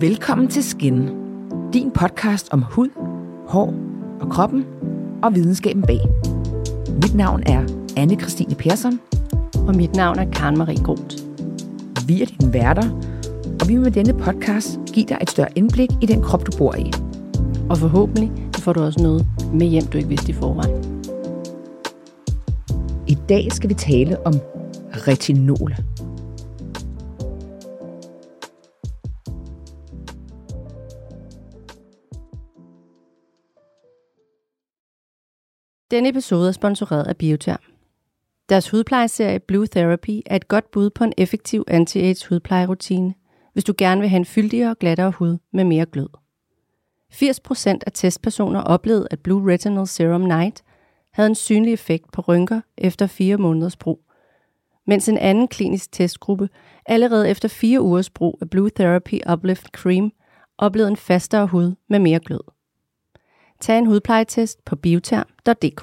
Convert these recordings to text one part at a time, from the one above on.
Velkommen til Skin, din podcast om hud, hår og kroppen og videnskaben bag. Mit navn er anne Christine Persson. Og mit navn er Karen Marie Groth. Vi er dine værter, og vi vil med denne podcast give dig et større indblik i den krop, du bor i. Og forhåbentlig får du også noget med hjem, du ikke vidste i forvejen. I dag skal vi tale om retinol. Denne episode er sponsoreret af Bioterm. Deres hudplejeserie Blue Therapy er et godt bud på en effektiv anti-age hudplejerutine, hvis du gerne vil have en fyldigere og glattere hud med mere glød. 80% af testpersoner oplevede, at Blue Retinol Serum Night havde en synlig effekt på rynker efter 4 måneders brug, mens en anden klinisk testgruppe allerede efter 4 ugers brug af Blue Therapy Uplift Cream oplevede en fastere hud med mere glød. Tag en hudplejetest på bioterm.dk.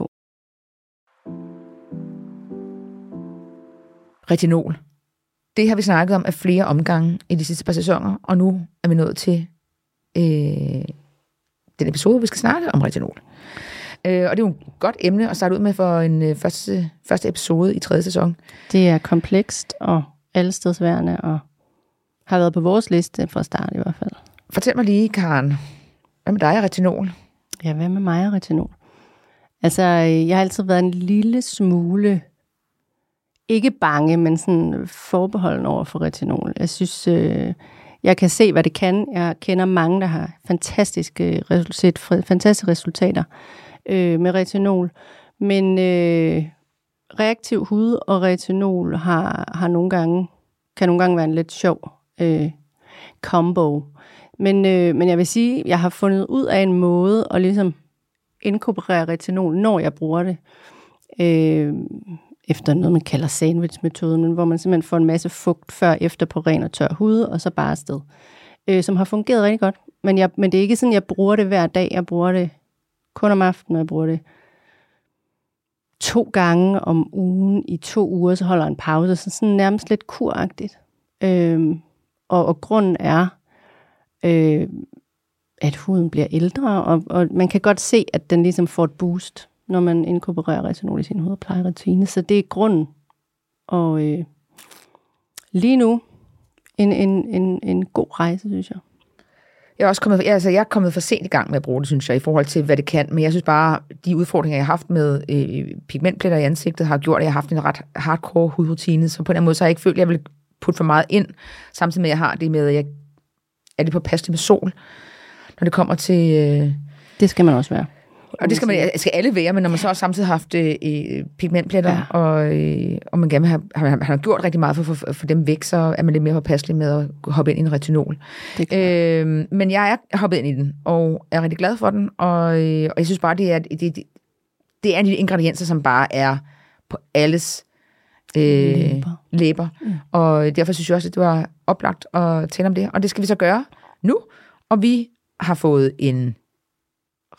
Retinol. Det har vi snakket om af flere omgange i de sidste par sæsoner, og nu er vi nået til øh, den episode, hvor vi skal snakke om retinol. Øh, og det er jo et godt emne at starte ud med for en øh, første, første episode i tredje sæson. Det er komplekst og allestedsværende, og har været på vores liste fra start i hvert fald. Fortæl mig lige, Karen, hvad med dig og retinol? Ja, hvad med mig og retinol? Altså, øh, jeg har altid været en lille smule, ikke bange, men sådan forbeholden over for retinol. Jeg synes, øh, jeg kan se, hvad det kan. Jeg kender mange, der har fantastiske, resultat, fantastiske resultater øh, med retinol. Men øh, reaktiv hud og retinol har, har nogle gange, kan nogle gange være en lidt sjov øh, combo. Men, øh, men jeg vil sige, jeg har fundet ud af en måde at ligesom inkorporere retinol, når jeg bruger det. Øh, efter noget, man kalder sandwich-metoden, men hvor man simpelthen får en masse fugt før efter på ren og tør hud, og så bare afsted. Øh, som har fungeret rigtig godt. Men, jeg, men det er ikke sådan, jeg bruger det hver dag. Jeg bruger det kun om aftenen, og jeg bruger det to gange om ugen i to uger, så holder jeg en pause. Så sådan nærmest lidt kuragtigt. Øh, og, og grunden er, øh, at huden bliver ældre, og, og man kan godt se, at den ligesom får et boost, når man inkorporerer retinol i sin hud. Så det er grunden. Og øh, lige nu, en, en, en, en god rejse, synes jeg. Jeg er også kommet, altså jeg er kommet for sent i gang med at bruge det, synes jeg, i forhold til, hvad det kan. Men jeg synes bare, de udfordringer, jeg har haft med øh, pigmentpletter i ansigtet, har gjort, at jeg har haft en ret hardcore hudrutine. Så på den måde, så har jeg ikke følt, at jeg vil putte for meget ind, samtidig med, at jeg har det med, at jeg er det påpasseligt med sol, når det kommer til... Øh, det skal man også være. Og det skal, man, skal alle være, men når man så også samtidig har haft øh, pigmentpletter, ja. og, øh, og man gerne har, har, har gjort rigtig meget for at for, for dem væk, så er man lidt mere påpasselig med at hoppe ind i en retinol. Øh, men jeg er hoppet ind i den, og er rigtig glad for den, og, øh, og jeg synes bare, det er, det, det, det er de ingredienser, som bare er på alles øh, læber. læber. Mm. Og derfor synes jeg også, at det var oplagt at tale om det. Og det skal vi så gøre nu. Og vi har fået en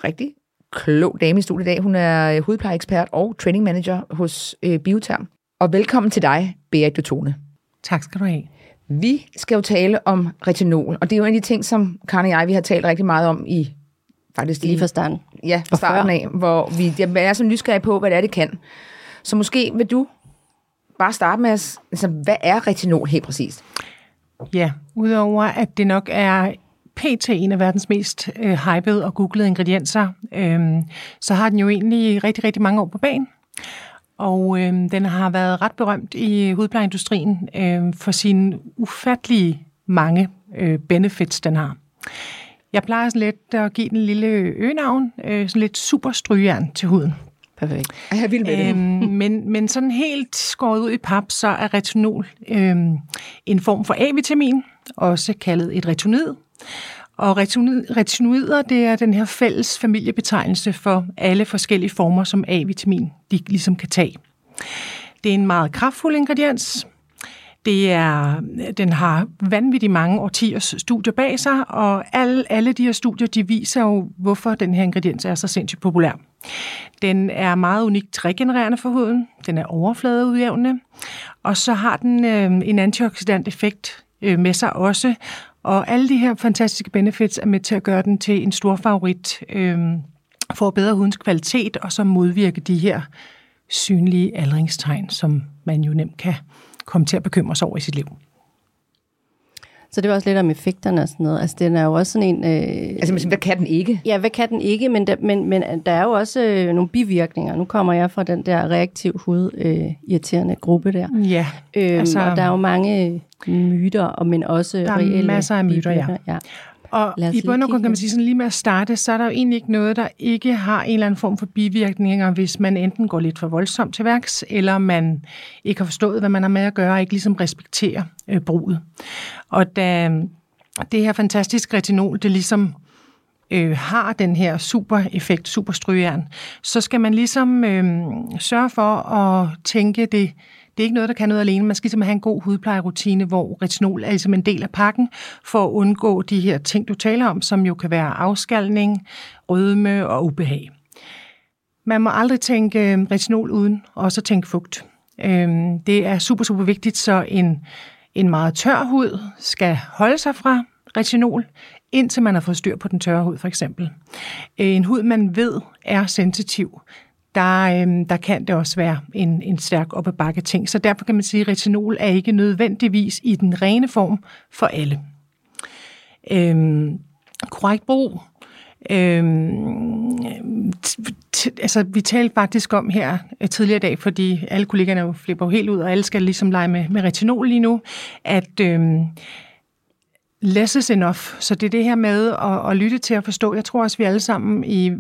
rigtig klog dame i studiet i dag. Hun er hudplejeekspert og training manager hos øh, Bioterm. Og velkommen til dig, Berit Dutone. Tak skal du have. Vi skal jo tale om retinol, og det er jo en af de ting, som Karen og jeg, vi har talt rigtig meget om i faktisk lige fra starten. Ja, fra starten af, hvor vi jeg er så nysgerrige på, hvad det er, det kan. Så måske vil du bare starte med, altså, hvad er retinol helt præcist? Ja, udover at det nok er pt. en af verdens mest øh, hypede og googlede ingredienser, øh, så har den jo egentlig rigtig, rigtig mange år på banen. Og øh, den har været ret berømt i hudplejeindustrien øh, for sine ufattelige mange øh, benefits, den har. Jeg plejer sådan lidt at give den lille øgenavn, øh, sådan lidt superstrygejern til huden. Perfekt. Jeg vil med øhm, men, men sådan helt skåret ud i pap, så er retinol øhm, en form for A-vitamin, også kaldet et retinid. Og retinoider, det er den her fælles familiebetegnelse for alle forskellige former, som A-vitamin de ligesom kan tage. Det er en meget kraftfuld ingrediens. Det er, den har vanvittigt mange årtiers studier bag sig, og alle, alle de her studier, de viser jo, hvorfor den her ingrediens er så sindssygt populær. Den er meget unikt regenererende for huden. Den er overfladeudjævnende. Og så har den øh, en antioxidant effekt øh, med sig også. Og alle de her fantastiske benefits er med til at gøre den til en stor favorit, øh, for at bedre hudens kvalitet, og så modvirke de her synlige aldringstegn, som man jo nemt kan komme til at bekymre sig over i sit liv. Så det var også lidt om effekterne og sådan noget. Altså, den er jo også sådan en... Øh, altså, hvad kan den ikke? Ja, hvad kan den ikke? Men der, men, men der er jo også øh, nogle bivirkninger. Nu kommer jeg fra den der reaktiv hud øh, irriterende gruppe der. Ja. Øhm, altså, og der er jo mange myter, og men også der er reelle masser af myter, ja. ja. Og i bund og grund kan man sige, sådan lige med at starte, så er der jo egentlig ikke noget, der ikke har en eller anden form for bivirkninger, hvis man enten går lidt for voldsomt til værks, eller man ikke har forstået, hvad man har med at gøre, og ikke ligesom respekterer øh, bruget. Og da det her fantastiske retinol, det ligesom øh, har den her super effekt, super strygejern, så skal man ligesom øh, sørge for at tænke det det er ikke noget, der kan noget alene. Man skal simpelthen have en god hudplejerutine, hvor retinol er ligesom en del af pakken, for at undgå de her ting, du taler om, som jo kan være afskalning, rødme og ubehag. Man må aldrig tænke øh, retinol uden også at tænke fugt. Øhm, det er super, super vigtigt, så en, en meget tør hud skal holde sig fra retinol, indtil man har fået styr på den tørre hud, for eksempel. Øh, en hud, man ved er sensitiv, der, øhm, der kan det også være en, en stærk op ad bakke ting. Så derfor kan man sige, at retinol er ikke nødvendigvis i den rene form for alle. Øhm, korrekt brug. Øhm, altså, vi talte faktisk om her øh, tidligere i dag, fordi alle kollegerne jo flipper helt ud, og alle skal ligesom lege med, med retinol lige nu, at øhm, less is enough. Så det er det her med at, at lytte til at forstå. Jeg tror også, vi alle sammen i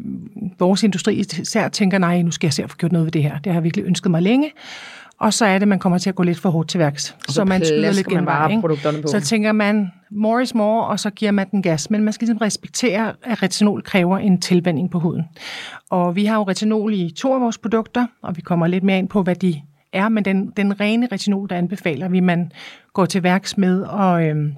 vores industri især tænker, nej, nu skal jeg se at få gjort noget ved det her. Det har jeg virkelig ønsket mig længe. Og så er det, at man kommer til at gå lidt for hårdt til værks. Og så, så man skyder lidt genvej. Produkterne på. Så tænker man, more is more, og så giver man den gas. Men man skal ligesom respektere, at retinol kræver en tilvænding på huden. Og vi har jo retinol i to af vores produkter, og vi kommer lidt mere ind på, hvad de er. Men den, den rene retinol, der anbefaler vi, man går til værks med og... Øhm,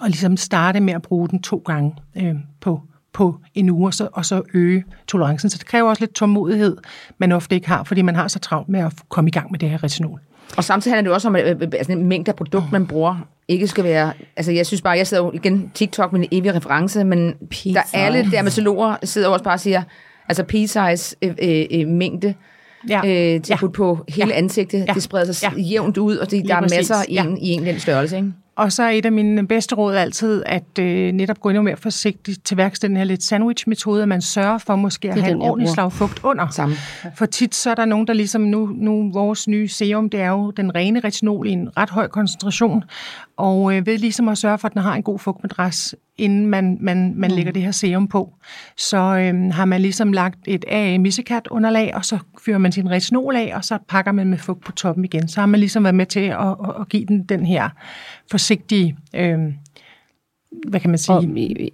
og ligesom starte med at bruge den to gange øh, på, på en uge, og så, og så øge tolerancen. Så det kræver også lidt tålmodighed, man ofte ikke har, fordi man har så travlt med at komme i gang med det her retinol. Og samtidig handler det også om, at øh, øh, altså, en mængde af produkt, man bruger, ikke skal være... Altså, jeg synes bare, jeg sidder jo igen TikTok med en evig reference, men der alle dermatologer sidder også bare og siger, altså p-size øh, øh, øh, mængde, ja. øh, til ja. på hele ja. ansigtet. Ja. Det spreder sig ja. jævnt ud, og det, der er masser i, en, i en den størrelse. Ikke? Og så er et af mine bedste råd altid, at øh, netop gå endnu mere forsigtigt til værks den her lidt sandwich-metode, at man sørger for måske at have en ordentlig slag fugt under. Samme. For tit så er der nogen, der ligesom nu, nu vores nye serum, det er jo den rene retinol i en ret høj koncentration, og øh, ved ligesom at sørge for, at den har en god fugtmadras, inden man, man, man mm. lægger det her serum på. Så øh, har man ligesom lagt et AA missekat underlag, og så fyrer man sin retinol af, og så pakker man med fugt på toppen igen. Så har man ligesom været med til at, at, at give den den her forsigtige, øh, hvad kan man sige? Og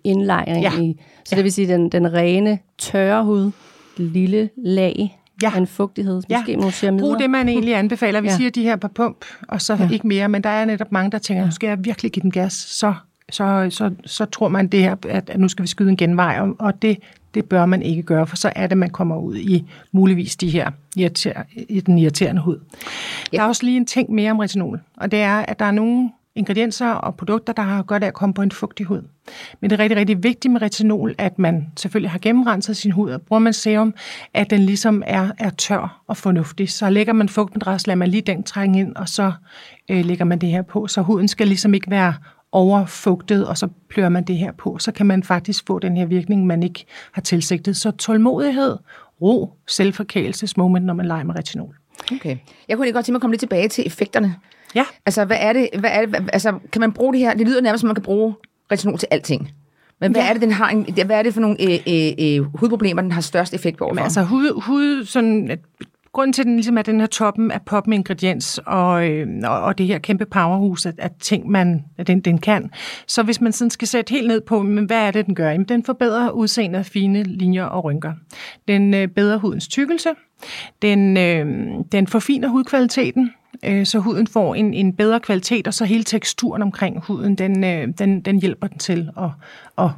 indlejring. Ja. I, så ja. det vil sige, den, den rene, tørre hud, lille lag, ja. en fugtighed, ja. måske nogle ceramider. Brug det, man egentlig anbefaler. Vi ja. siger de her på pump, og så ja. ikke mere. Men der er netop mange, der tænker, nu skal jeg virkelig give den gas. Så, så, så, så tror man det her, at, at nu skal vi skyde en genvej. Og, og det, det bør man ikke gøre, for så er det, man kommer ud i muligvis de her irriter, i den irriterende hud. Ja. Der er også lige en ting mere om retinol, og det er, at der er nogle ingredienser og produkter, der har godt af at komme på en fugtig hud. Men det er rigtig, rigtig vigtigt med retinol, at man selvfølgelig har gennemrenset sin hud, og bruger man serum, at den ligesom er, er tør og fornuftig. Så lægger man fugtmadras, lader man lige den trænge ind, og så øh, lægger man det her på. Så huden skal ligesom ikke være overfugtet, og så plører man det her på. Så kan man faktisk få den her virkning, man ikke har tilsigtet. Så tålmodighed, ro, selvforkælelsesmoment, når man leger med retinol. Okay. Jeg kunne lige godt tænke mig at komme lidt tilbage til effekterne. Ja. Altså, hvad er det, hvad er det, altså, kan man bruge det her? Det lyder nærmest, som man kan bruge retinol til alting. Men hvad ja. er det, den har en, hvad er det for nogle øh, øh, øh, hudproblemer, den har størst effekt på? Jamen, altså hud, hud sådan, grunden til, at den ligesom er den her toppen af pop med ingrediens og, øh, og, det her kæmpe powerhus af, af ting, man, at den, den kan. Så hvis man sådan skal sætte helt ned på, men hvad er det, den gør? Jamen, den forbedrer udseendet af fine linjer og rynker. Den øh, bedrer hudens tykkelse. Den, øh, den forfiner hudkvaliteten øh, så huden får en, en bedre kvalitet, og så hele teksturen omkring huden, den, øh, den, den hjælper den til at, at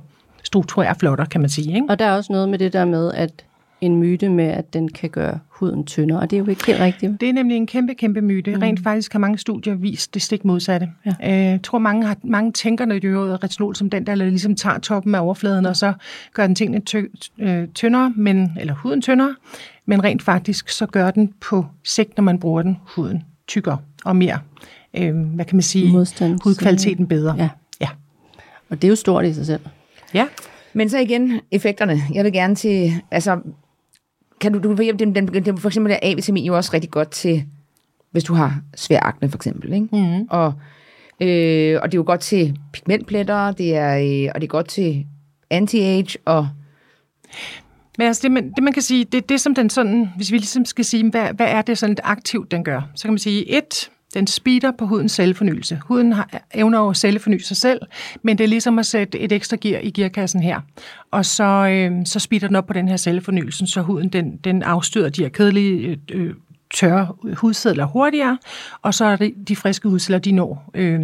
strukturere flottere, kan man sige. Ikke? Og der er også noget med det der med, at en myte med, at den kan gøre huden tyndere, og det er jo ikke helt rigtigt. Det er nemlig en kæmpe, kæmpe myte. Mm. Rent faktisk har mange studier vist det stik modsatte. Ja. Øh, jeg tror, mange, har, mange tænker, når de hører retinol som den, der ligesom tager toppen af overfladen, og så gør den tingene tø, øh, tyndere, men, eller huden tyndere, men rent faktisk så gør den på sigt, når man bruger den, huden tykkere og mere, øh, hvad kan man sige, Modstand, hudkvaliteten bedre. Ja. ja. Og det er jo stort i sig selv. Ja. Men så igen, effekterne. Jeg vil gerne til, altså, kan du, du den, den, den, for eksempel er A-vitamin jo også rigtig godt til, hvis du har svær akne for eksempel, ikke? Mm. Og, øh, og det er jo godt til pigmentpletter, det er, øh, og det er godt til anti-age, og men altså det, man, det man kan sige, det er det, som den sådan, hvis vi ligesom skal sige, hvad, hvad er det sådan et aktivt, den gør? Så kan man sige, et, den speeder på hudens cellefornyelse. Huden har, evner jo at celleforny sig selv, men det er ligesom at sætte et ekstra gear i gearkassen her. Og så, øh, så speeder den op på den her cellefornyelse, så huden den, den afstøder de her kedelige øh, øh tørre hudceller hurtigere, og så er det de friske hudceller, de når, øh,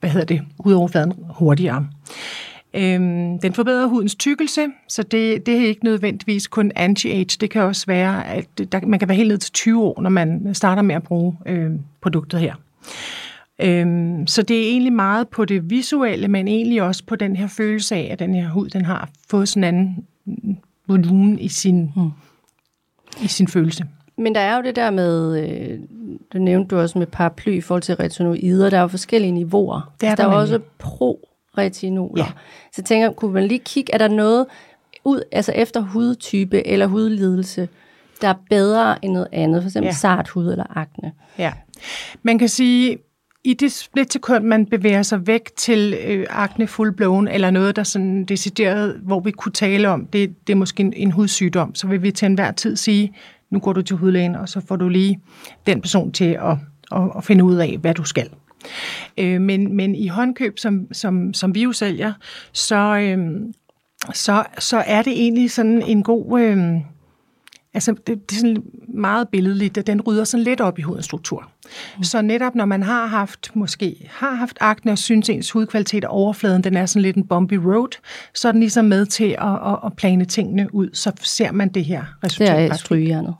hvad hedder det, hudoverfladen hurtigere. Øhm, den forbedrer hudens tykkelse, så det, det er ikke nødvendigvis kun anti-age. Det kan også være, at der, man kan være helt ned til 20 år, når man starter med at bruge øh, produktet her. Øhm, så det er egentlig meget på det visuelle, men egentlig også på den her følelse af, at den her hud den har fået sådan en anden volumen i sin, hmm. i sin følelse. Men der er jo det der med, øh, det nævnte du også med paraply i forhold til retinoider, der er jo forskellige niveauer. Det er altså, der, der er også pro retinoler. Ja. Så tænker kunne man lige kigge, er der noget ud, altså efter hudtype eller hudlidelse, der er bedre end noget andet, for eksempel ja. sart hud eller akne? Ja, man kan sige, i det splitsekund, man bevæger sig væk til øh, akne full eller noget, der sådan decideret, hvor vi kunne tale om, det, det er måske en, en hudsygdom, så vil vi til enhver tid sige, nu går du til hudlægen, og så får du lige den person til at, at, at finde ud af, hvad du skal. Øh, men, men i håndkøb, som, som, som vi jo sælger, så, øh, så, så er det egentlig sådan en god... Øh, altså, det, det er sådan meget billedligt, at den rydder sådan lidt op i hudens struktur. Mm. Så netop når man har haft, måske har haft akne og synes ens hudkvalitet og overfladen, den er sådan lidt en bumpy road, så er den ligesom med til at, at, at plane tingene ud, så ser man det her resultat. Er strygejernet.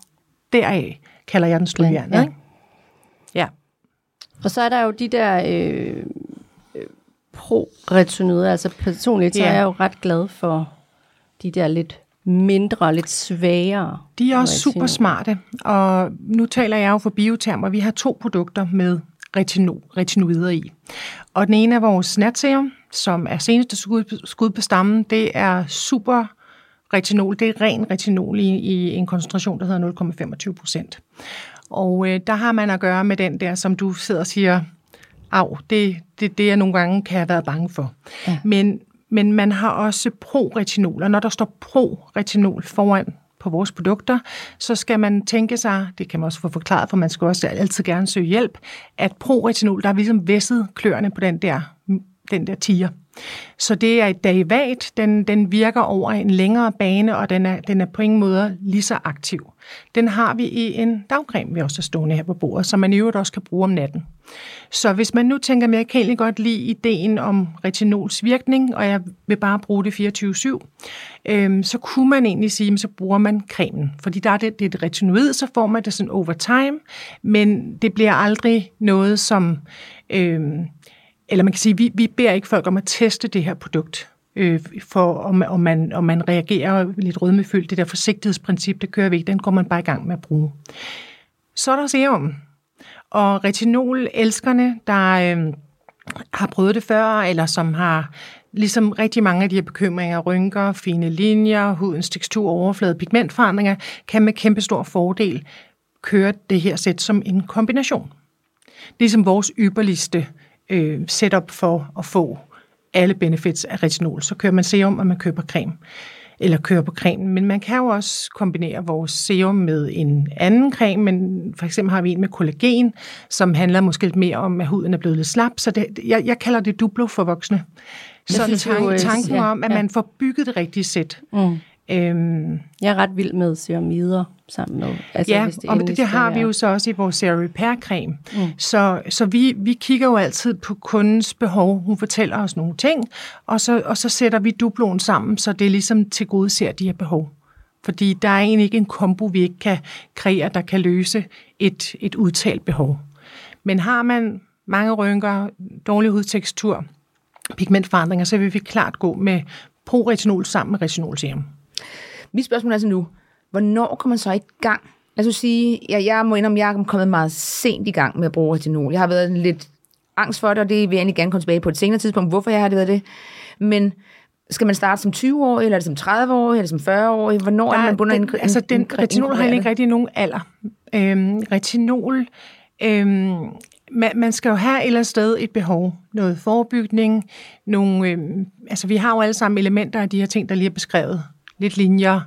Deraf kalder jeg den strygejernet, ja. ikke? Og så er der jo de der øh, øh pro-retinoider. Altså personligt, så yeah. er jeg jo ret glad for de der lidt mindre, lidt svagere. De er også super smarte, og nu taler jeg jo for biotermer. Vi har to produkter med retino, retinoider i. Og den ene er vores natserum, som er seneste skud, skud på stammen. Det er super retinol. Det er ren retinol i, i en koncentration, der hedder 0,25 procent. Og øh, der har man at gøre med den der, som du sidder og siger, af, det, det det, jeg nogle gange kan have været bange for. Ja. Men, men man har også pro-retinol, og når der står pro-retinol foran på vores produkter, så skal man tænke sig, det kan man også få forklaret, for man skal også altid gerne søge hjælp, at pro-retinol, der er ligesom væsset kløerne på den der, den der tiger. Så det er et derivat, den, den virker over en længere bane, og den er, den er på ingen måde lige så aktiv. Den har vi i en dagcreme, vi også har stående her på bordet, som man i øvrigt også kan bruge om natten. Så hvis man nu tænker, at jeg kan egentlig godt lide ideen om retinols virkning, og jeg vil bare bruge det 24-7, øhm, så kunne man egentlig sige, at så bruger man cremen. Fordi der er det, det er et retinoid, så får man det sådan over time, men det bliver aldrig noget, som... Øhm, eller man kan sige, vi, vi beder ikke folk om at teste det her produkt, øh, for om, om, man, om man reagerer lidt rødmefyldt. Det der forsigtighedsprincip, det kører vi ikke, den går man bare i gang med at bruge. Så er der serum. Og retinol-elskerne, der øh, har prøvet det før, eller som har ligesom rigtig mange af de her bekymringer, rynker, fine linjer, hudens tekstur, overflade, pigmentforandringer, kan med kæmpe stor fordel køre det her sæt som en kombination. Ligesom vores ypperligste øh, setup for at få alle benefits af retinol. Så kører man serum, og man køber creme eller kører på cremen. Men man kan jo også kombinere vores serum med en anden creme, men for eksempel har vi en med kollagen, som handler måske lidt mere om, at huden er blevet lidt slap. Så det, jeg, jeg kalder det duplo for voksne. Sådan tanken, tanken ja, om, at ja. man får bygget det rigtige sæt. Mm. Øhm, jeg er ret vild med ceramider sammen med. Altså, ja, hvis det og det, det har vi jo så også i vores Serum Repair Creme. Mm. Så, så vi, vi kigger jo altid på kundens behov. Hun fortæller os nogle ting, og så, og så sætter vi duploen sammen, så det ligesom til gode ser de her behov. fordi der er egentlig ikke en kombo, vi ikke kan kreere, der kan løse et, et udtalt behov. Men har man mange rynker, dårlig hudtekstur, pigmentforandringer, så vil vi klart gå med pro-retinol sammen med retinol serum. Mit spørgsmål er så nu, hvornår kommer man så i gang? Lad os sige, ja, jeg må indrømme, jeg er kommet meget sent i gang med at bruge retinol. Jeg har været lidt angst for det, og det vil jeg egentlig gerne komme tilbage på et senere tidspunkt, hvorfor jeg har det været det. Men skal man starte som 20-årig, eller er det som 30-årig, eller som 40-årig? Hvornår Der, er man bundet den, en, Altså, den, retinol har ikke rigtig nogen alder. Øhm, retinol, øhm, man, man skal jo have et eller andet sted et behov. Noget forebygning, nogle, øhm, altså vi har jo alle sammen elementer af de her ting, der lige er beskrevet. Lidt linjer,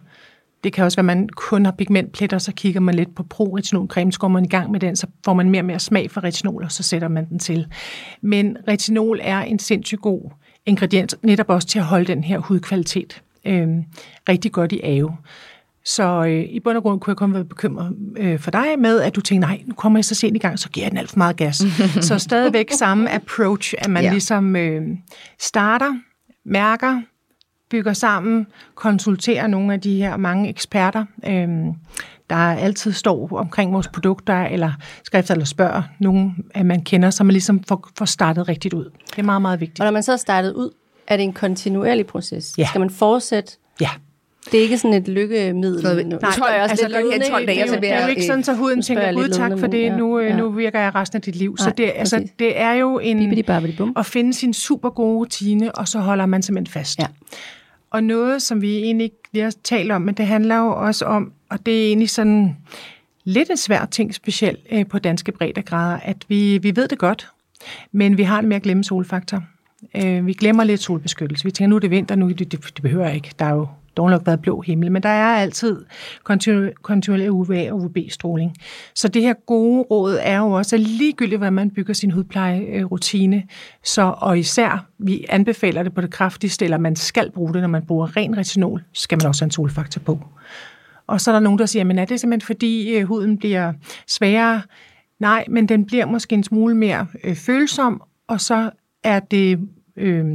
det kan også være, at man kun har pigmentpletter, så kigger man lidt på pro-retinolcreme, så går man i gang med den, så får man mere og mere smag for retinol, og så sætter man den til. Men retinol er en sindssygt god ingrediens, netop også til at holde den her hudkvalitet øh, rigtig godt i ave. Så øh, i bund og grund kunne jeg kun være bekymret øh, for dig med, at du tænker, nej, nu kommer jeg så sent i gang, så giver jeg den alt for meget gas. så stadigvæk samme approach, at man Ja. ja. ligesom øh, starter, mærker, bygger sammen, konsulterer nogle af de her mange eksperter, øh, der altid står omkring vores produkter, eller skrifter, eller spørger nogen, at man kender, så man ligesom får, får startet rigtigt ud. Det er meget, meget vigtigt. Og når man så er startet ud, er det en kontinuerlig proces? Ja. Skal man fortsætte? Ja. Det er ikke sådan et lykkemiddel. Så- Nej, spørger jeg også altså, lidt gør de her ledende. 12 dage, det, er så vil det er jo jeg, ikke sådan, så huden tænker, jeg gud tak for det, nu, ja, øh, ja. nu virker jeg resten af dit liv. Så Nej, det, altså, præcis. det er jo en, at finde sin super gode rutine, og så holder man simpelthen fast. Ja. Og noget, som vi egentlig ikke lige har talt om, men det handler jo også om, og det er egentlig sådan lidt en svær ting, specielt øh, på danske breddegrader, at vi, vi ved det godt, men vi har det med at glemme solfaktor. Øh, vi glemmer lidt solbeskyttelse. Vi tænker, nu er det vinter, nu det, det, det behøver jeg ikke. Der er jo dog nok været blå himmel, men der er altid kontinu- kontinuerlig UVA og UVB-stråling. Så det her gode råd er jo også, at ligegyldigt, hvad man bygger sin hudplejerutine, så, og især, vi anbefaler det på det kraftigste, eller man skal bruge det, når man bruger ren retinol, skal man også have en solfaktor på. Og så er der nogen, der siger, men er det simpelthen fordi øh, huden bliver sværere? Nej, men den bliver måske en smule mere øh, følsom, og så er det, øh,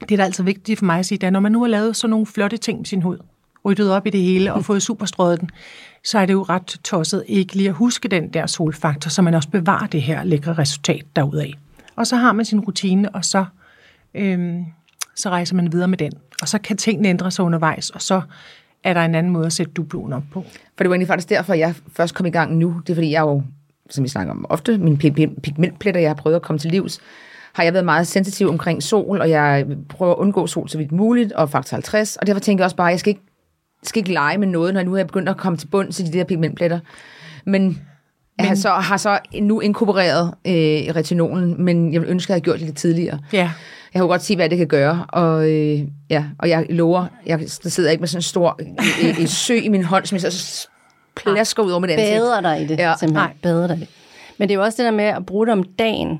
det er da altså vigtigt for mig at sige, at når man nu har lavet sådan nogle flotte ting med sin hud, ryddet op i det hele og fået superstrøget den, så er det jo ret tosset ikke lige at huske den der solfaktor, så man også bevarer det her lækre resultat derudaf. Og så har man sin rutine, og så, øh, så rejser man videre med den. Og så kan tingene ændre sig undervejs, og så er der en anden måde at sætte dubloen op på. For det var egentlig faktisk derfor, jeg først kom i gang nu. Det er fordi, jeg jo, som vi snakker om ofte, mine pig- pigmentpletter, jeg har prøvet at komme til livs, har jeg været meget sensitiv omkring sol, og jeg prøver at undgå sol så vidt muligt, og faktor 50. Og derfor tænker jeg også bare, at jeg skal ikke, skal ikke lege med noget, når nu er jeg begyndt at komme til bund til de der pigmentpletter. Men jeg har så, har så nu inkorporeret øh, retinolen, men jeg vil ønske, at jeg havde gjort det lidt tidligere. Ja, Jeg kan godt se, hvad det kan gøre, og, øh, ja, og jeg lover, jeg der sidder ikke med sådan en stor øh, øh, sø i min hånd, som jeg så plasker ud over mit ansigt. Bader dig i det, ja, simpelthen. Nej. Bader dig i det. Men det er jo også det der med at bruge det om dagen,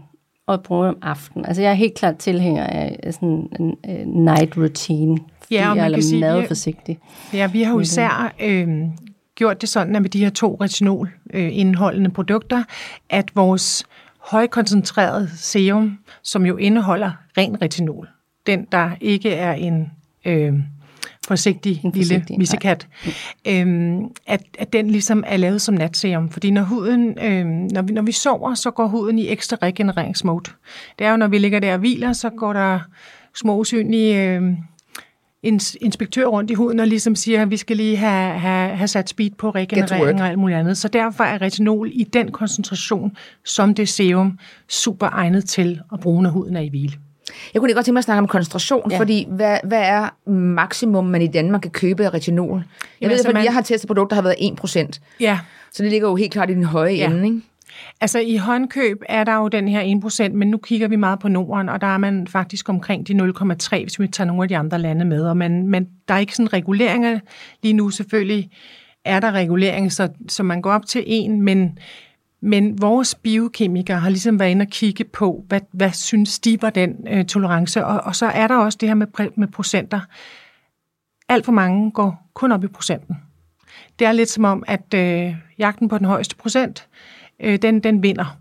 og bruge om aftenen. Altså jeg er helt klart tilhænger af sådan en uh, night routine, fordi Ja, og jeg man er kan sige, meget forsigtig. Ja, vi har jo især øh, gjort det sådan, at med de her to retinol øh, indeholdende produkter, at vores højkoncentrerede serum, som jo indeholder ren retinol, den der ikke er en øh, forsigtig, En lille forsigtig, nej. missekat, øh, at, at den ligesom er lavet som natserum. Fordi når huden, øh, når, vi, når vi sover, så går huden i ekstra regenereringsmode. Det er jo, når vi ligger der og hviler, så går der små usynlige øh, ins- inspektør rundt i huden og ligesom siger, at vi skal lige have, have, have sat speed på regenerering og alt muligt andet. Så derfor er retinol i den koncentration, som det serum, super egnet til at bruge, når huden er i hvile. Jeg kunne godt tænke mig at snakke om koncentration, ja. Fordi hvad, hvad er maksimum, man i Danmark kan købe af retinol? Jeg Jamen, ved, altså, fordi man- jeg har testet produkter, der har været 1%, Ja, så det ligger jo helt klart i den høje Ja. ende, ikke? Altså i håndkøb er der jo den her 1%, men nu kigger vi meget på Norden, og der er man faktisk omkring de 0,3, hvis vi tager nogle af de andre lande med. Og man, men der er ikke sådan reguleringer lige nu. Selvfølgelig er der regulering, så, så man går op til en, men, men vores biokemikere har ligesom været inde og kigge på, hvad, hvad synes de var den øh, tolerance. Og, og så er der også det her med, med procenter. Alt for mange går kun op i procenten. Det er lidt som om, at øh, jagten på den højeste procent, øh, den, den vinder.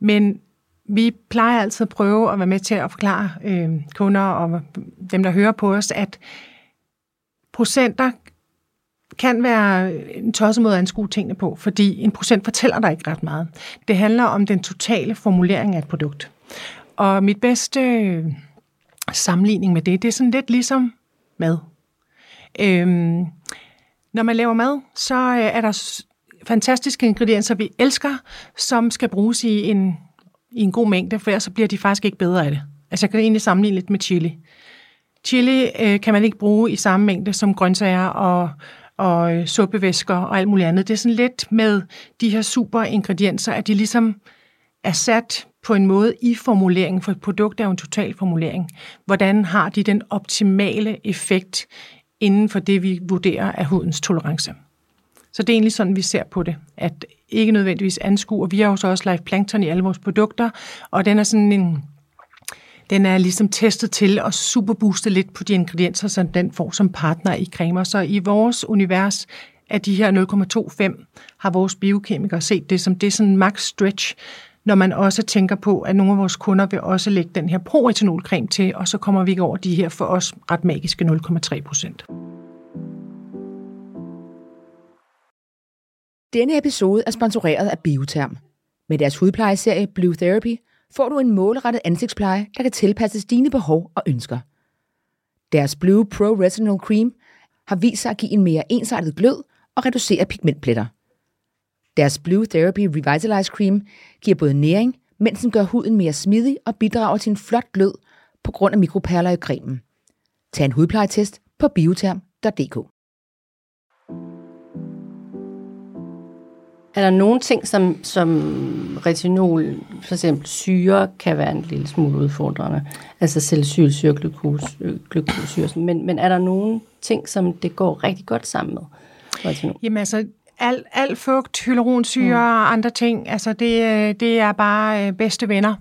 Men vi plejer altid at prøve at være med til at forklare øh, kunder og dem, der hører på os, at procenter kan være en tosset måde at anskue tingene på, fordi en procent fortæller dig ikke ret meget. Det handler om den totale formulering af et produkt. Og mit bedste øh, sammenligning med det, det er sådan lidt ligesom mad. Øhm, når man laver mad, så øh, er der fantastiske ingredienser, vi elsker, som skal bruges i en, i en god mængde, for ellers så bliver de faktisk ikke bedre af det. Altså jeg kan egentlig sammenligne lidt med chili. Chili øh, kan man ikke bruge i samme mængde som grøntsager og, og øh, suppevæsker og alt muligt andet. Det er sådan lidt med de her super ingredienser, at de ligesom er sat på en måde i formuleringen, for et produkt er jo en total formulering. Hvordan har de den optimale effekt inden for det, vi vurderer af hudens tolerance? Så det er egentlig sådan, vi ser på det, at ikke nødvendigvis anskuer. Vi har jo så også live plankton i alle vores produkter, og den er sådan en den er ligesom testet til at superbooste lidt på de ingredienser, som den får som partner i cremer. Så i vores univers af de her 0,25 har vores biokemikere set det som det sådan max stretch, når man også tænker på, at nogle af vores kunder vil også lægge den her proetanolcreme til, og så kommer vi ikke over de her for os ret magiske 0,3 procent. Denne episode er sponsoreret af Bioterm. Med deres hudplejeserie Blue Therapy får du en målrettet ansigtspleje, der kan tilpasses dine behov og ønsker. Deres Blue Pro Retinol Cream har vist sig at give en mere ensartet glød og reducere pigmentpletter. Deres Blue Therapy Revitalize Cream giver både næring, mens den gør huden mere smidig og bidrager til en flot glød på grund af mikroperler i cremen. Tag en hudplejetest på bioterm.dk. Er der nogle ting, som, som retinol, for eksempel syre, kan være en lille smule udfordrende? Altså salicylsyre, glukose, glukosyre. Men, men er der nogle ting, som det går rigtig godt sammen med? Retinol? Jamen altså, al, al fugt, hyaluronsyre mm. og andre ting, altså det, øh, det er bare øh, bedste venner.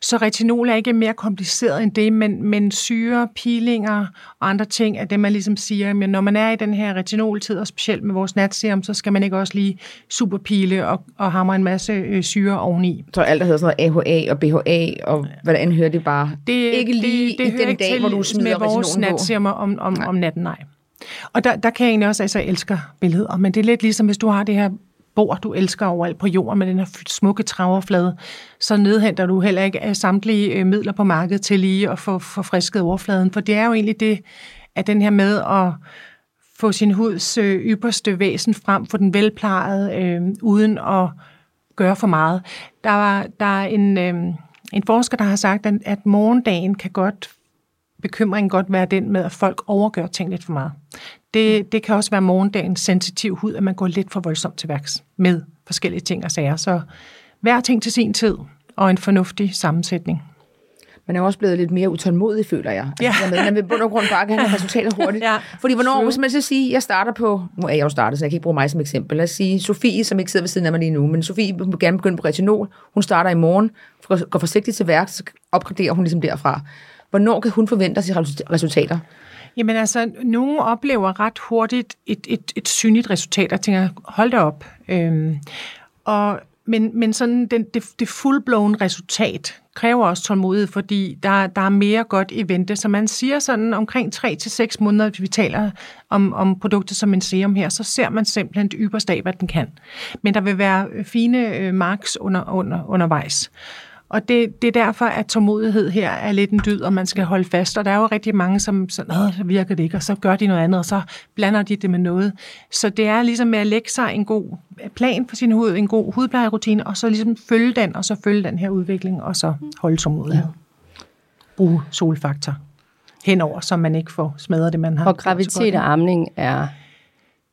Så retinol er ikke mere kompliceret end det, men, men syre, pilinger og andre ting er det, man ligesom siger, men når man er i den her retinoltid, og specielt med vores natserum, så skal man ikke også lige superpile og, og hamre en masse øh, syre oveni. Så alt, der hedder sådan noget AHA og BHA, og end hører det bare det, ikke lige det, det i den dag, hvor du smider med vores natserum om, om, om natten, nej. Og der, der kan jeg egentlig også, altså jeg elsker billeder, men det er lidt ligesom, hvis du har det her bord, du elsker overalt på jorden med den her smukke traverflade, så nedhenter du heller ikke af samtlige øh, midler på markedet til lige at få forfrisket overfladen. For det er jo egentlig det, at den her med at få sin huds øh, ypperste væsen frem, få den velplejet, øh, uden at gøre for meget. Der, var, der er en, øh, en forsker, der har sagt, at, at morgendagen kan godt bekymringen godt være den med, at folk overgør ting lidt for meget. Det, det kan også være morgendagens sensitiv hud, at man går lidt for voldsomt til værks med forskellige ting og sager. Så hver ting til sin tid, og en fornuftig sammensætning. Man er også blevet lidt mere utålmodig, føler jeg. Altså, ja. med, man vil bund og grund bare have resultater hurtigt. ja. Fordi hvornår, hvis man så sige, jeg starter på, nu er jeg jo startet, så jeg kan ikke bruge mig som eksempel. Lad os sige, Sofie, som ikke sidder ved siden af mig lige nu, men Sofie vil gerne begynde på retinol. Hun starter i morgen, går forsigtigt til værk, så opgraderer hun ligesom derfra. Hvornår kan hun forvente sig resultater? Jamen altså, nogen oplever ret hurtigt et, et, et synligt resultat, og tænker, hold da op. Øhm, og, men, men sådan den, det, det fullblown resultat kræver også tålmodighed, fordi der, der er mere godt i vente. Så man siger sådan omkring 3 til seks måneder, hvis vi taler om, om produktet som en serum her, så ser man simpelthen det ypperste af, hvad den kan. Men der vil være fine øh, marks under, under, undervejs. Og det, det er derfor, at tålmodighed her er lidt en dyd, og man skal holde fast. Og der er jo rigtig mange, som sådan, så virker det ikke, og så gør de noget andet, og så blander de det med noget. Så det er ligesom med at lægge sig en god plan for sin hud, en god hudplejerutine, og så ligesom følge den, og så følge den her udvikling, og så holde tålmodighed. Brug solfaktor henover, så man ikke får smadret det, man har. Og graviditet og amning er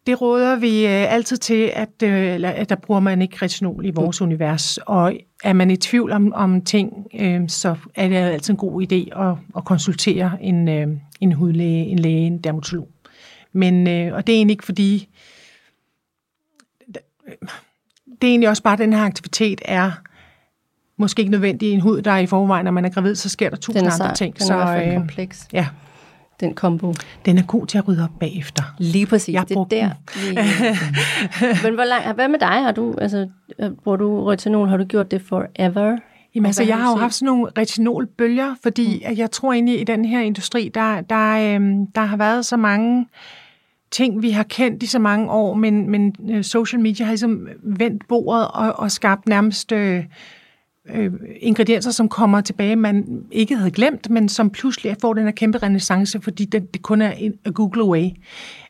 det råder vi øh, altid til, at, øh, at der bruger man ikke retinol i vores mm. univers. Og er man i tvivl om, om ting, øh, så er det altid en god idé at, at konsultere en, øh, en hudlæge, en læge, en dermatolog. Men, øh, og det er egentlig ikke fordi, det er egentlig også bare, at den her aktivitet er måske ikke nødvendig i en hud, der er i forvejen, når man er gravid, så sker der tusind andre ting. Den er så, i hvert fald kompleks. Ja, den kombo. Den er god til at rydde op bagefter. Lige præcis, jeg det er der. Men hvor lang, hvad med dig? Har du, altså, bruger du retinol? Har du gjort det forever? Jamen altså, jeg har jo haft sådan nogle retinolbølger, fordi mm. jeg tror egentlig, i den her industri, der, der, øhm, der har været så mange ting, vi har kendt i så mange år, men, men øh, social media har ligesom vendt bordet og, og skabt nærmest øh, øh, ingredienser, som kommer tilbage, man ikke havde glemt, men som pludselig får den her kæmpe renaissance, fordi det, det kun er en Google away.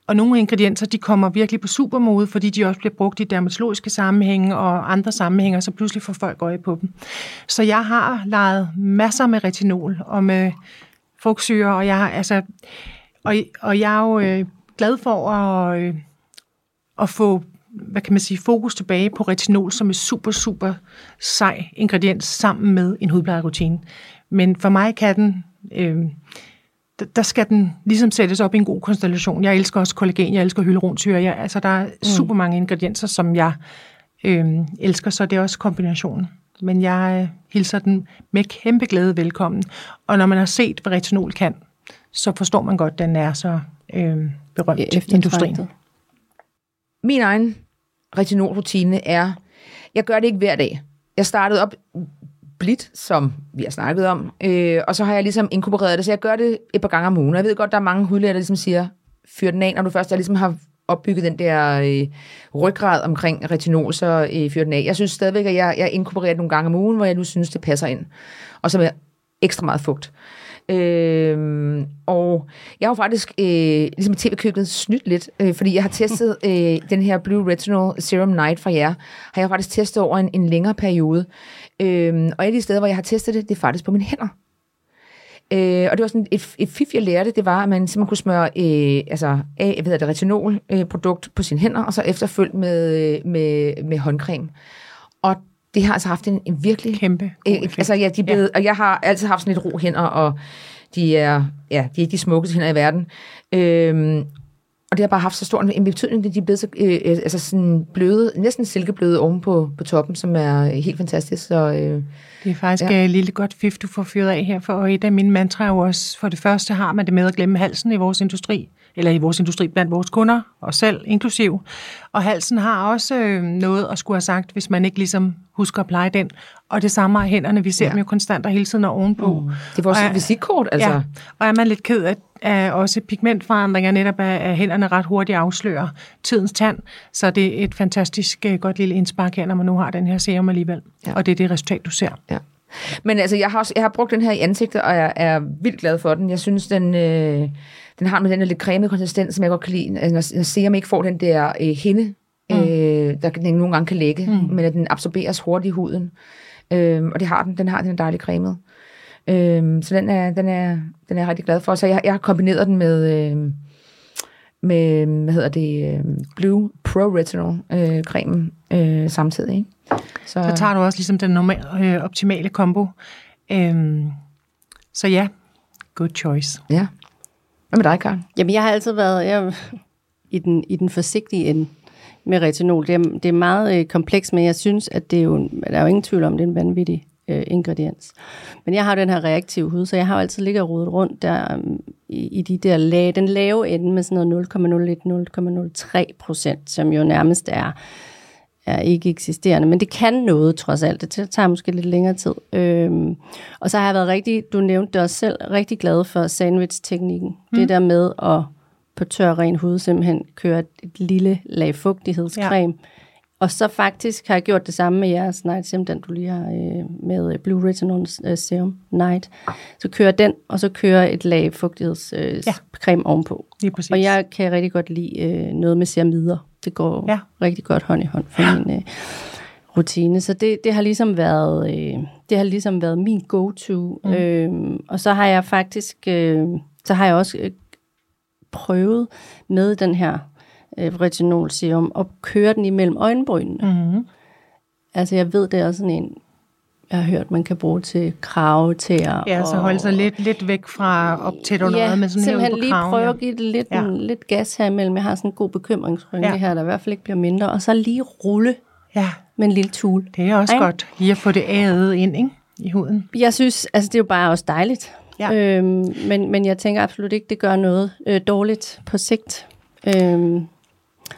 Og nogle ingredienser, de kommer virkelig på supermode, fordi de også bliver brugt i dermatologiske sammenhænge og andre sammenhænge, så pludselig får folk øje på dem. Så jeg har leget masser med retinol og med frugtsyre, og jeg, altså, og, og jeg er jo øh, glad for at, øh, at få hvad kan man sige, fokus tilbage på retinol som et super, super sej ingrediens sammen med en hudplejerutine. Men for mig kan den, øh, der skal den ligesom sættes op i en god konstellation. Jeg elsker også kollagen, jeg elsker hyaluronsyre. Jeg, altså, der er mm. super mange ingredienser, som jeg øh, elsker, så det er også kombinationen. Men jeg øh, hilser den med kæmpe glæde velkommen. Og når man har set, hvad retinol kan, så forstår man godt, at den er så øh, berømt i industrien. Min egen retinolrutine er, jeg gør det ikke hver dag. Jeg startede op blidt, som vi har snakket om, øh, og så har jeg ligesom inkorporeret det, så jeg gør det et par gange om ugen. Jeg ved godt, der er mange hudlæger, der ligesom siger, fyr den af, når du først jeg ligesom har opbygget den der øh, ryggrad omkring retinol, så øh, fyr den af. Jeg synes stadigvæk, at jeg, jeg inkorporerer det nogle gange om ugen, hvor jeg nu synes, det passer ind. Og så med ekstra meget fugt. Øh, og jeg har jo faktisk, øh, ligesom tv-køkkenet, snydt lidt, øh, fordi jeg har testet øh, den her Blue Retinol Serum Night fra jer, har jeg faktisk testet over en, en længere periode. Øh, og et af de steder, hvor jeg har testet det, det er faktisk på mine hænder. Øh, og det var sådan et, et fif, jeg lærte, det var, at man simpelthen kunne smøre øh, altså, af, jeg ved, det retinol-produkt øh, på sine hænder, og så efterfølgt med, med, med håndcreme. Og det har altså haft en, en virkelig... Kæmpe øh, Altså, ja, de er blevet, ja. og jeg har altid haft sådan lidt ro hænder, og de er, ja, de er ikke de smukkeste hænder i verden. Øhm, og det har bare haft så stor en betydning, at de er blevet så, øh, øh, altså sådan bløde, næsten silkebløde oven på, på toppen, som er helt fantastisk. Så, øh, det er faktisk ja. et lille godt fif, du får fyret af her, for et af mine mantraer er jo også, for det første har man det med at glemme halsen i vores industri eller i vores industri blandt vores kunder, og selv inklusiv. Og halsen har også øh, noget at skulle have sagt, hvis man ikke ligesom husker at pleje den. Og det samme er hænderne, vi ser ja. dem jo konstant og hele tiden er ovenpå. Mm. Det er vores og, visitkort, altså. Ja, og er man lidt ked af, af også pigmentforandringer, netop af, af hænderne ret hurtigt afslører tidens tand, så det er et fantastisk øh, godt lille indspark her, når man nu har den her serum alligevel. Ja. Og det er det resultat, du ser. Ja. Men altså, jeg har, også, jeg har brugt den her i ansigtet, og jeg er vildt glad for den. Jeg synes, den... Øh den har med den der lidt cremede konsistens, som jeg godt kan lide. Altså, når, når serum ikke får den der øh, hinde, mm. øh, der den nogle gange kan lægge, mm. men at den absorberes hurtigt i huden. Øh, og det har den. Den har den dejlige cremet. Øh, så den er, den, er, den er jeg rigtig glad for. Så jeg, jeg har kombineret den med... Øh, med, hvad hedder det, øh, Blue Pro Retinol øh, cremen øh, samtidig. Ikke? Så, så tager du også ligesom den normale, øh, optimale kombo. Øh, så ja, good choice. Ja. Hvad med dig, Karen? Jamen, jeg har altid været jeg, i, den, i den forsigtige ende med retinol. Det er, det er meget øh, komplekst, men jeg synes, at det er jo, der er jo ingen tvivl om, det er en vanvittig øh, ingrediens. Men jeg har den her reaktive hud, så jeg har jo altid ligget og rodet rundt der um, i, i de der lag, den lave ende med sådan noget 0,01-0,03 procent, som jo nærmest er er ikke eksisterende, men det kan noget trods alt. Det tager måske lidt længere tid. Øhm, og så har jeg været rigtig, du nævnte det også selv, rigtig glad for sandwich-teknikken. Mm. Det der med at på tør ren hud simpelthen køre et lille lag fugtighedscreme. Ja. Og så faktisk har jeg gjort det samme med jeres Night Serum, den du lige har øh, med Blue Retinol øh, Serum Night. Så kører den, og så kører et lag fugtighedscreme øh, ja. ovenpå. Lige præcis. Og jeg kan rigtig godt lide øh, noget med ceramider. Det går ja. rigtig godt hånd i hånd for ja. min øh, rutine. Så det, det har ligesom været øh, det har ligesom været min go-to. Mm. Øh, og så har jeg faktisk øh, så har jeg også øh, prøvet med den her øh, retinol serum og køre den imellem øjenbrynene. Mm. Altså jeg ved, det er sådan en jeg har hørt, man kan bruge til krave til at... Ja, så holde sig lidt, lidt væk fra op til under ja, med sådan simpelthen her lige kraven, prøve at give det lidt, ja. en, lidt gas her imellem. Jeg har sådan en god bekymringsrynke ja. her, der i hvert fald ikke bliver mindre. Og så lige rulle ja. med en lille tool. Det er også Ej? godt lige at få det æret ind ikke? i huden. Jeg synes, altså det er jo bare også dejligt. Ja. Øhm, men, men jeg tænker absolut ikke, det gør noget øh, dårligt på sigt. Øhm,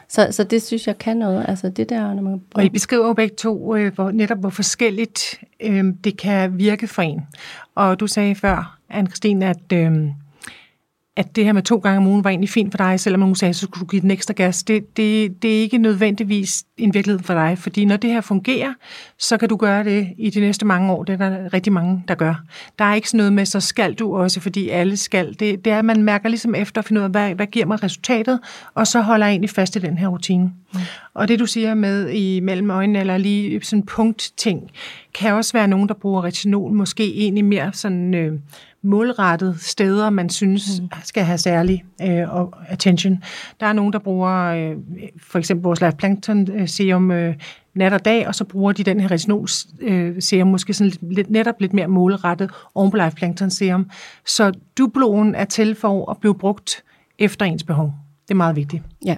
så, så det synes jeg kan noget. Altså det der, når man... Og I beskriver jo begge to, øh, hvor, netop hvor forskelligt øh, det kan virke for en. Og du sagde før, anne Christine, at øh, at det her med to gange om ugen var egentlig fint for dig, selvom nogen sagde, så skulle du give den ekstra gas. Det, det, det er ikke nødvendigvis en virkelighed for dig, fordi når det her fungerer, så kan du gøre det i de næste mange år. Det er der rigtig mange, der gør. Der er ikke sådan noget med, så skal du også, fordi alle skal. Det, det er, at man mærker ligesom efter at finde ud af, hvad, hvad giver mig resultatet, og så holder jeg egentlig fast i den her rutine. Mm. Og det du siger med i mellem øjnene, eller lige sådan punktting, kan også være nogen, der bruger retinol, måske egentlig mere sådan... Øh, målrettet steder, man synes mm. skal have særlig øh, attention. Der er nogen, der bruger øh, for eksempel vores Life Plankton øh, serum øh, nat og dag, og så bruger de den her retinol øh, serum måske sådan lidt, netop lidt mere målrettet oven på Life Plankton serum. Så dubloen er til for at blive brugt efter ens behov. Det er meget vigtigt. Ja.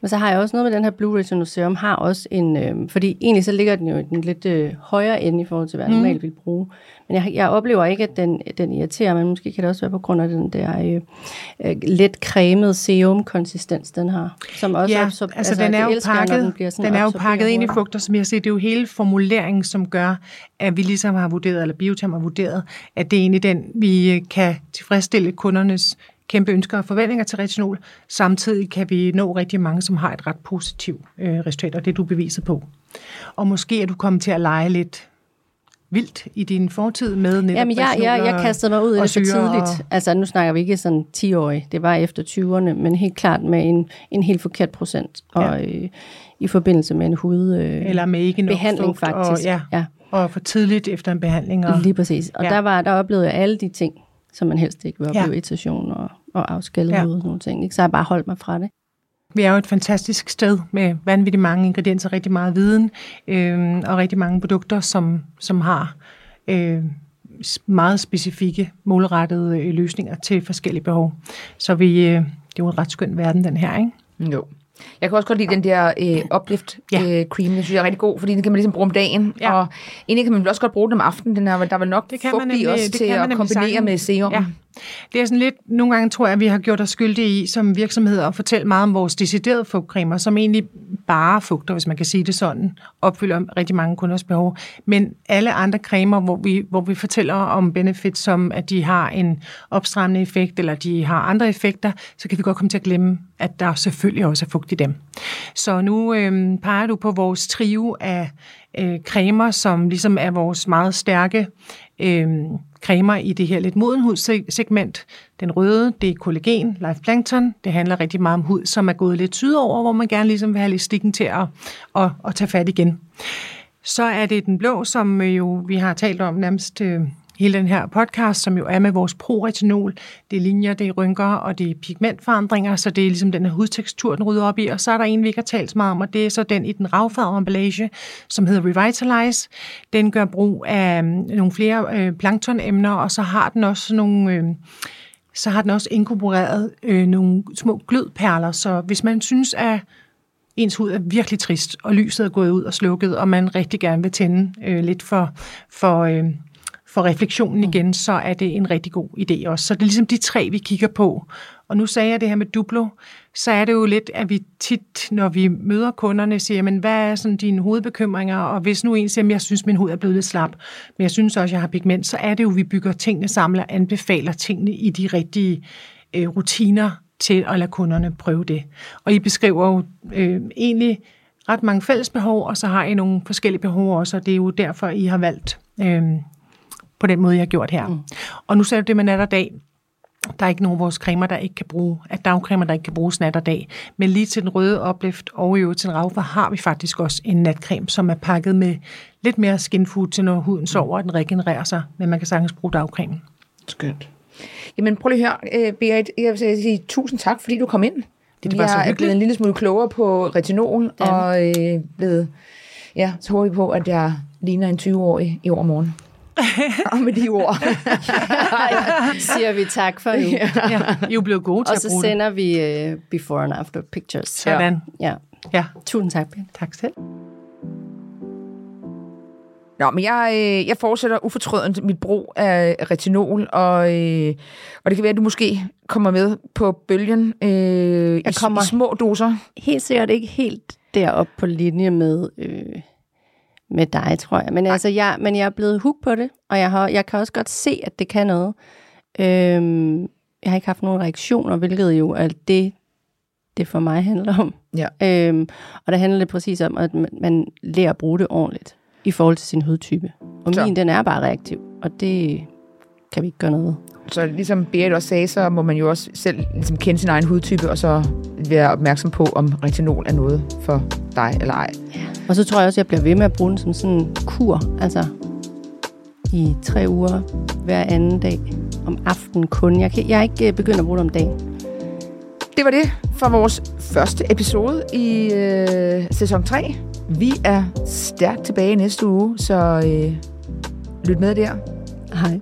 Men så har jeg også noget med den her Blue Retinol Serum, har også en, øh, fordi egentlig så ligger den jo i den lidt øh, højere ende i forhold til, hvad jeg mm. normalt vil bruge. Men jeg, jeg oplever ikke, at den, den irriterer, men måske kan det også være på grund af den der øh, øh, let cremet serum-konsistens, den har. Som også ja, så, altså, altså den er jo elsker, pakket, den, bliver sådan den er jo pakket ind i fugter, som jeg siger, det er jo hele formuleringen, som gør, at vi ligesom har vurderet, eller Biotam har vurderet, at det er egentlig den, vi øh, kan tilfredsstille kundernes kæmpe ønsker og forventninger til retinol. Samtidig kan vi nå rigtig mange, som har et ret positivt øh, resultat, og det er du beviset på. Og måske er du kommet til at lege lidt vildt i din fortid med netop Jamen, jeg, jeg, jeg kastede mig ud i det for tidligt. Altså, nu snakker vi ikke sådan 10 år. Det var efter 20'erne, men helt klart med en, en helt forkert procent. Og ja. øh, i forbindelse med en hud... Øh, Eller med ikke behandling, faktisk. Og, ja, ja. og for tidligt efter en behandling. Og, Lige præcis. Og ja. der, var, der oplevede jeg alle de ting, som man helst ikke vil opleve, ja. irritation og, og afskaldet ja. og nogle ting. Ikke? Så jeg bare holdt mig fra det. Vi er jo et fantastisk sted med vanvittigt mange ingredienser, rigtig meget viden øh, og rigtig mange produkter, som, som har øh, meget specifikke, målrettede øh, løsninger til forskellige behov. Så vi, øh, det er jo en ret skøn verden, den her, ikke? Jo. Jeg kan også godt lide den der øh, uplift ja. øh, cream. Den synes jeg er rigtig god, fordi den kan man ligesom bruge om dagen. Ja. Og egentlig kan man også godt bruge den om aftenen. Den er, der er vel nok det kan fugt i også til at kombinere sagen. med serum. Ja. Det er sådan lidt, nogle gange tror jeg, at vi har gjort os skyldige i som virksomheder at fortælle meget om vores deciderede fugtcremer, som egentlig bare fugter, hvis man kan sige det sådan, opfylder rigtig mange kunders behov. Men alle andre cremer, hvor vi, hvor vi fortæller om benefits, som at de har en opstrammende effekt, eller de har andre effekter, så kan vi godt komme til at glemme, at der selvfølgelig også er fugt i dem. Så nu øh, peger du på vores trio af øh, cremer, som ligesom er vores meget stærke øh, cremer i det her lidt modenhudssegment. Den røde, det er kollagen, Life Plankton. Det handler rigtig meget om hud, som er gået lidt sydover, hvor man gerne ligesom vil have elastikken til at, at, at tage fat igen. Så er det den blå, som øh, jo vi har talt om nærmest øh, hele den her podcast, som jo er med vores pro-retinol. Det er linjer, det er rynker, og det er pigmentforandringer, så det er ligesom den her hudtekstur, den rydder op i. Og så er der en, vi ikke har talt meget om, og det er så den i den ravfarvede emballage, som hedder Revitalize. Den gør brug af mm, nogle flere øh, planktonemner, og så har den også nogle... Øh, så har den også inkorporeret øh, nogle små glødperler, så hvis man synes, at ens hud er virkelig trist, og lyset er gået ud og slukket, og man rigtig gerne vil tænde øh, lidt for, for øh, for refleksionen mm. igen, så er det en rigtig god idé også. Så det er ligesom de tre, vi kigger på. Og nu sagde jeg det her med Duplo, så er det jo lidt, at vi tit, når vi møder kunderne, siger, men hvad er sådan dine hovedbekymringer? Og hvis nu en siger, at jeg synes, min hud er blevet lidt slap, men jeg synes også, at jeg har pigment, så er det jo, at vi bygger tingene sammen og anbefaler tingene i de rigtige øh, rutiner til at lade kunderne prøve det. Og I beskriver jo øh, egentlig ret mange fælles behov, og så har I nogle forskellige behov også, og det er jo derfor, I har valgt øh, på den måde, jeg har gjort her. Mm. Og nu ser du det med nat og dag. Der er ikke nogen af vores cremer, der ikke kan bruge, at dagcremer, der ikke kan bruges nat og dag. Men lige til den røde oplift og i til den ragfer har vi faktisk også en natcreme, som er pakket med lidt mere skin food til når huden sover, og den regenererer sig, men man kan sagtens bruge dagcremen. Skønt. Jamen prøv lige at høre, øh, Berit, jeg vil sige tusind tak, fordi du kom ind. Det, det var så hyggeligt. Jeg er blevet en lille smule klogere på retinol, ja. og øh, blevet, ja, så håber vi på, at jeg ligner en 20-årig i overmorgen. Og med de ord siger vi tak for nu. Ja. Ja, I er blevet gode til at bruge Og så sender vi uh, before and after pictures. Sådan. Ja. ja. Tusind tak, Ben. Tak selv. Nå, men jeg, øh, jeg fortsætter ufortrødent mit brug af retinol, og, øh, og det kan være, at du måske kommer med på bølgen øh, jeg i, kommer i små doser. Helt sikkert ikke helt derop på linje med øh, med dig, tror jeg. Men, altså, jeg, men jeg er blevet hooked på det, og jeg, har, jeg kan også godt se, at det kan noget. Øhm, jeg har ikke haft nogen reaktioner, hvilket jo er det, det for mig handler om. Ja. Øhm, og der handler det præcis om, at man, man lærer at bruge det ordentligt i forhold til sin hudtype. Og Så. min, den er bare reaktiv, og det kan vi ikke gøre noget ved. Så ligesom Berit også sagde, så må man jo også selv ligesom kende sin egen hudtype, og så være opmærksom på, om retinol er noget for dig eller ej. Og så tror jeg også, at jeg bliver ved med at bruge den som sådan en kur, altså i tre uger hver anden dag om aftenen kun. Jeg, kan, jeg er ikke øh, begyndt at bruge det om dagen. Det var det for vores første episode i øh, sæson 3. Vi er stærkt tilbage næste uge, så øh, lyt med der. Hej.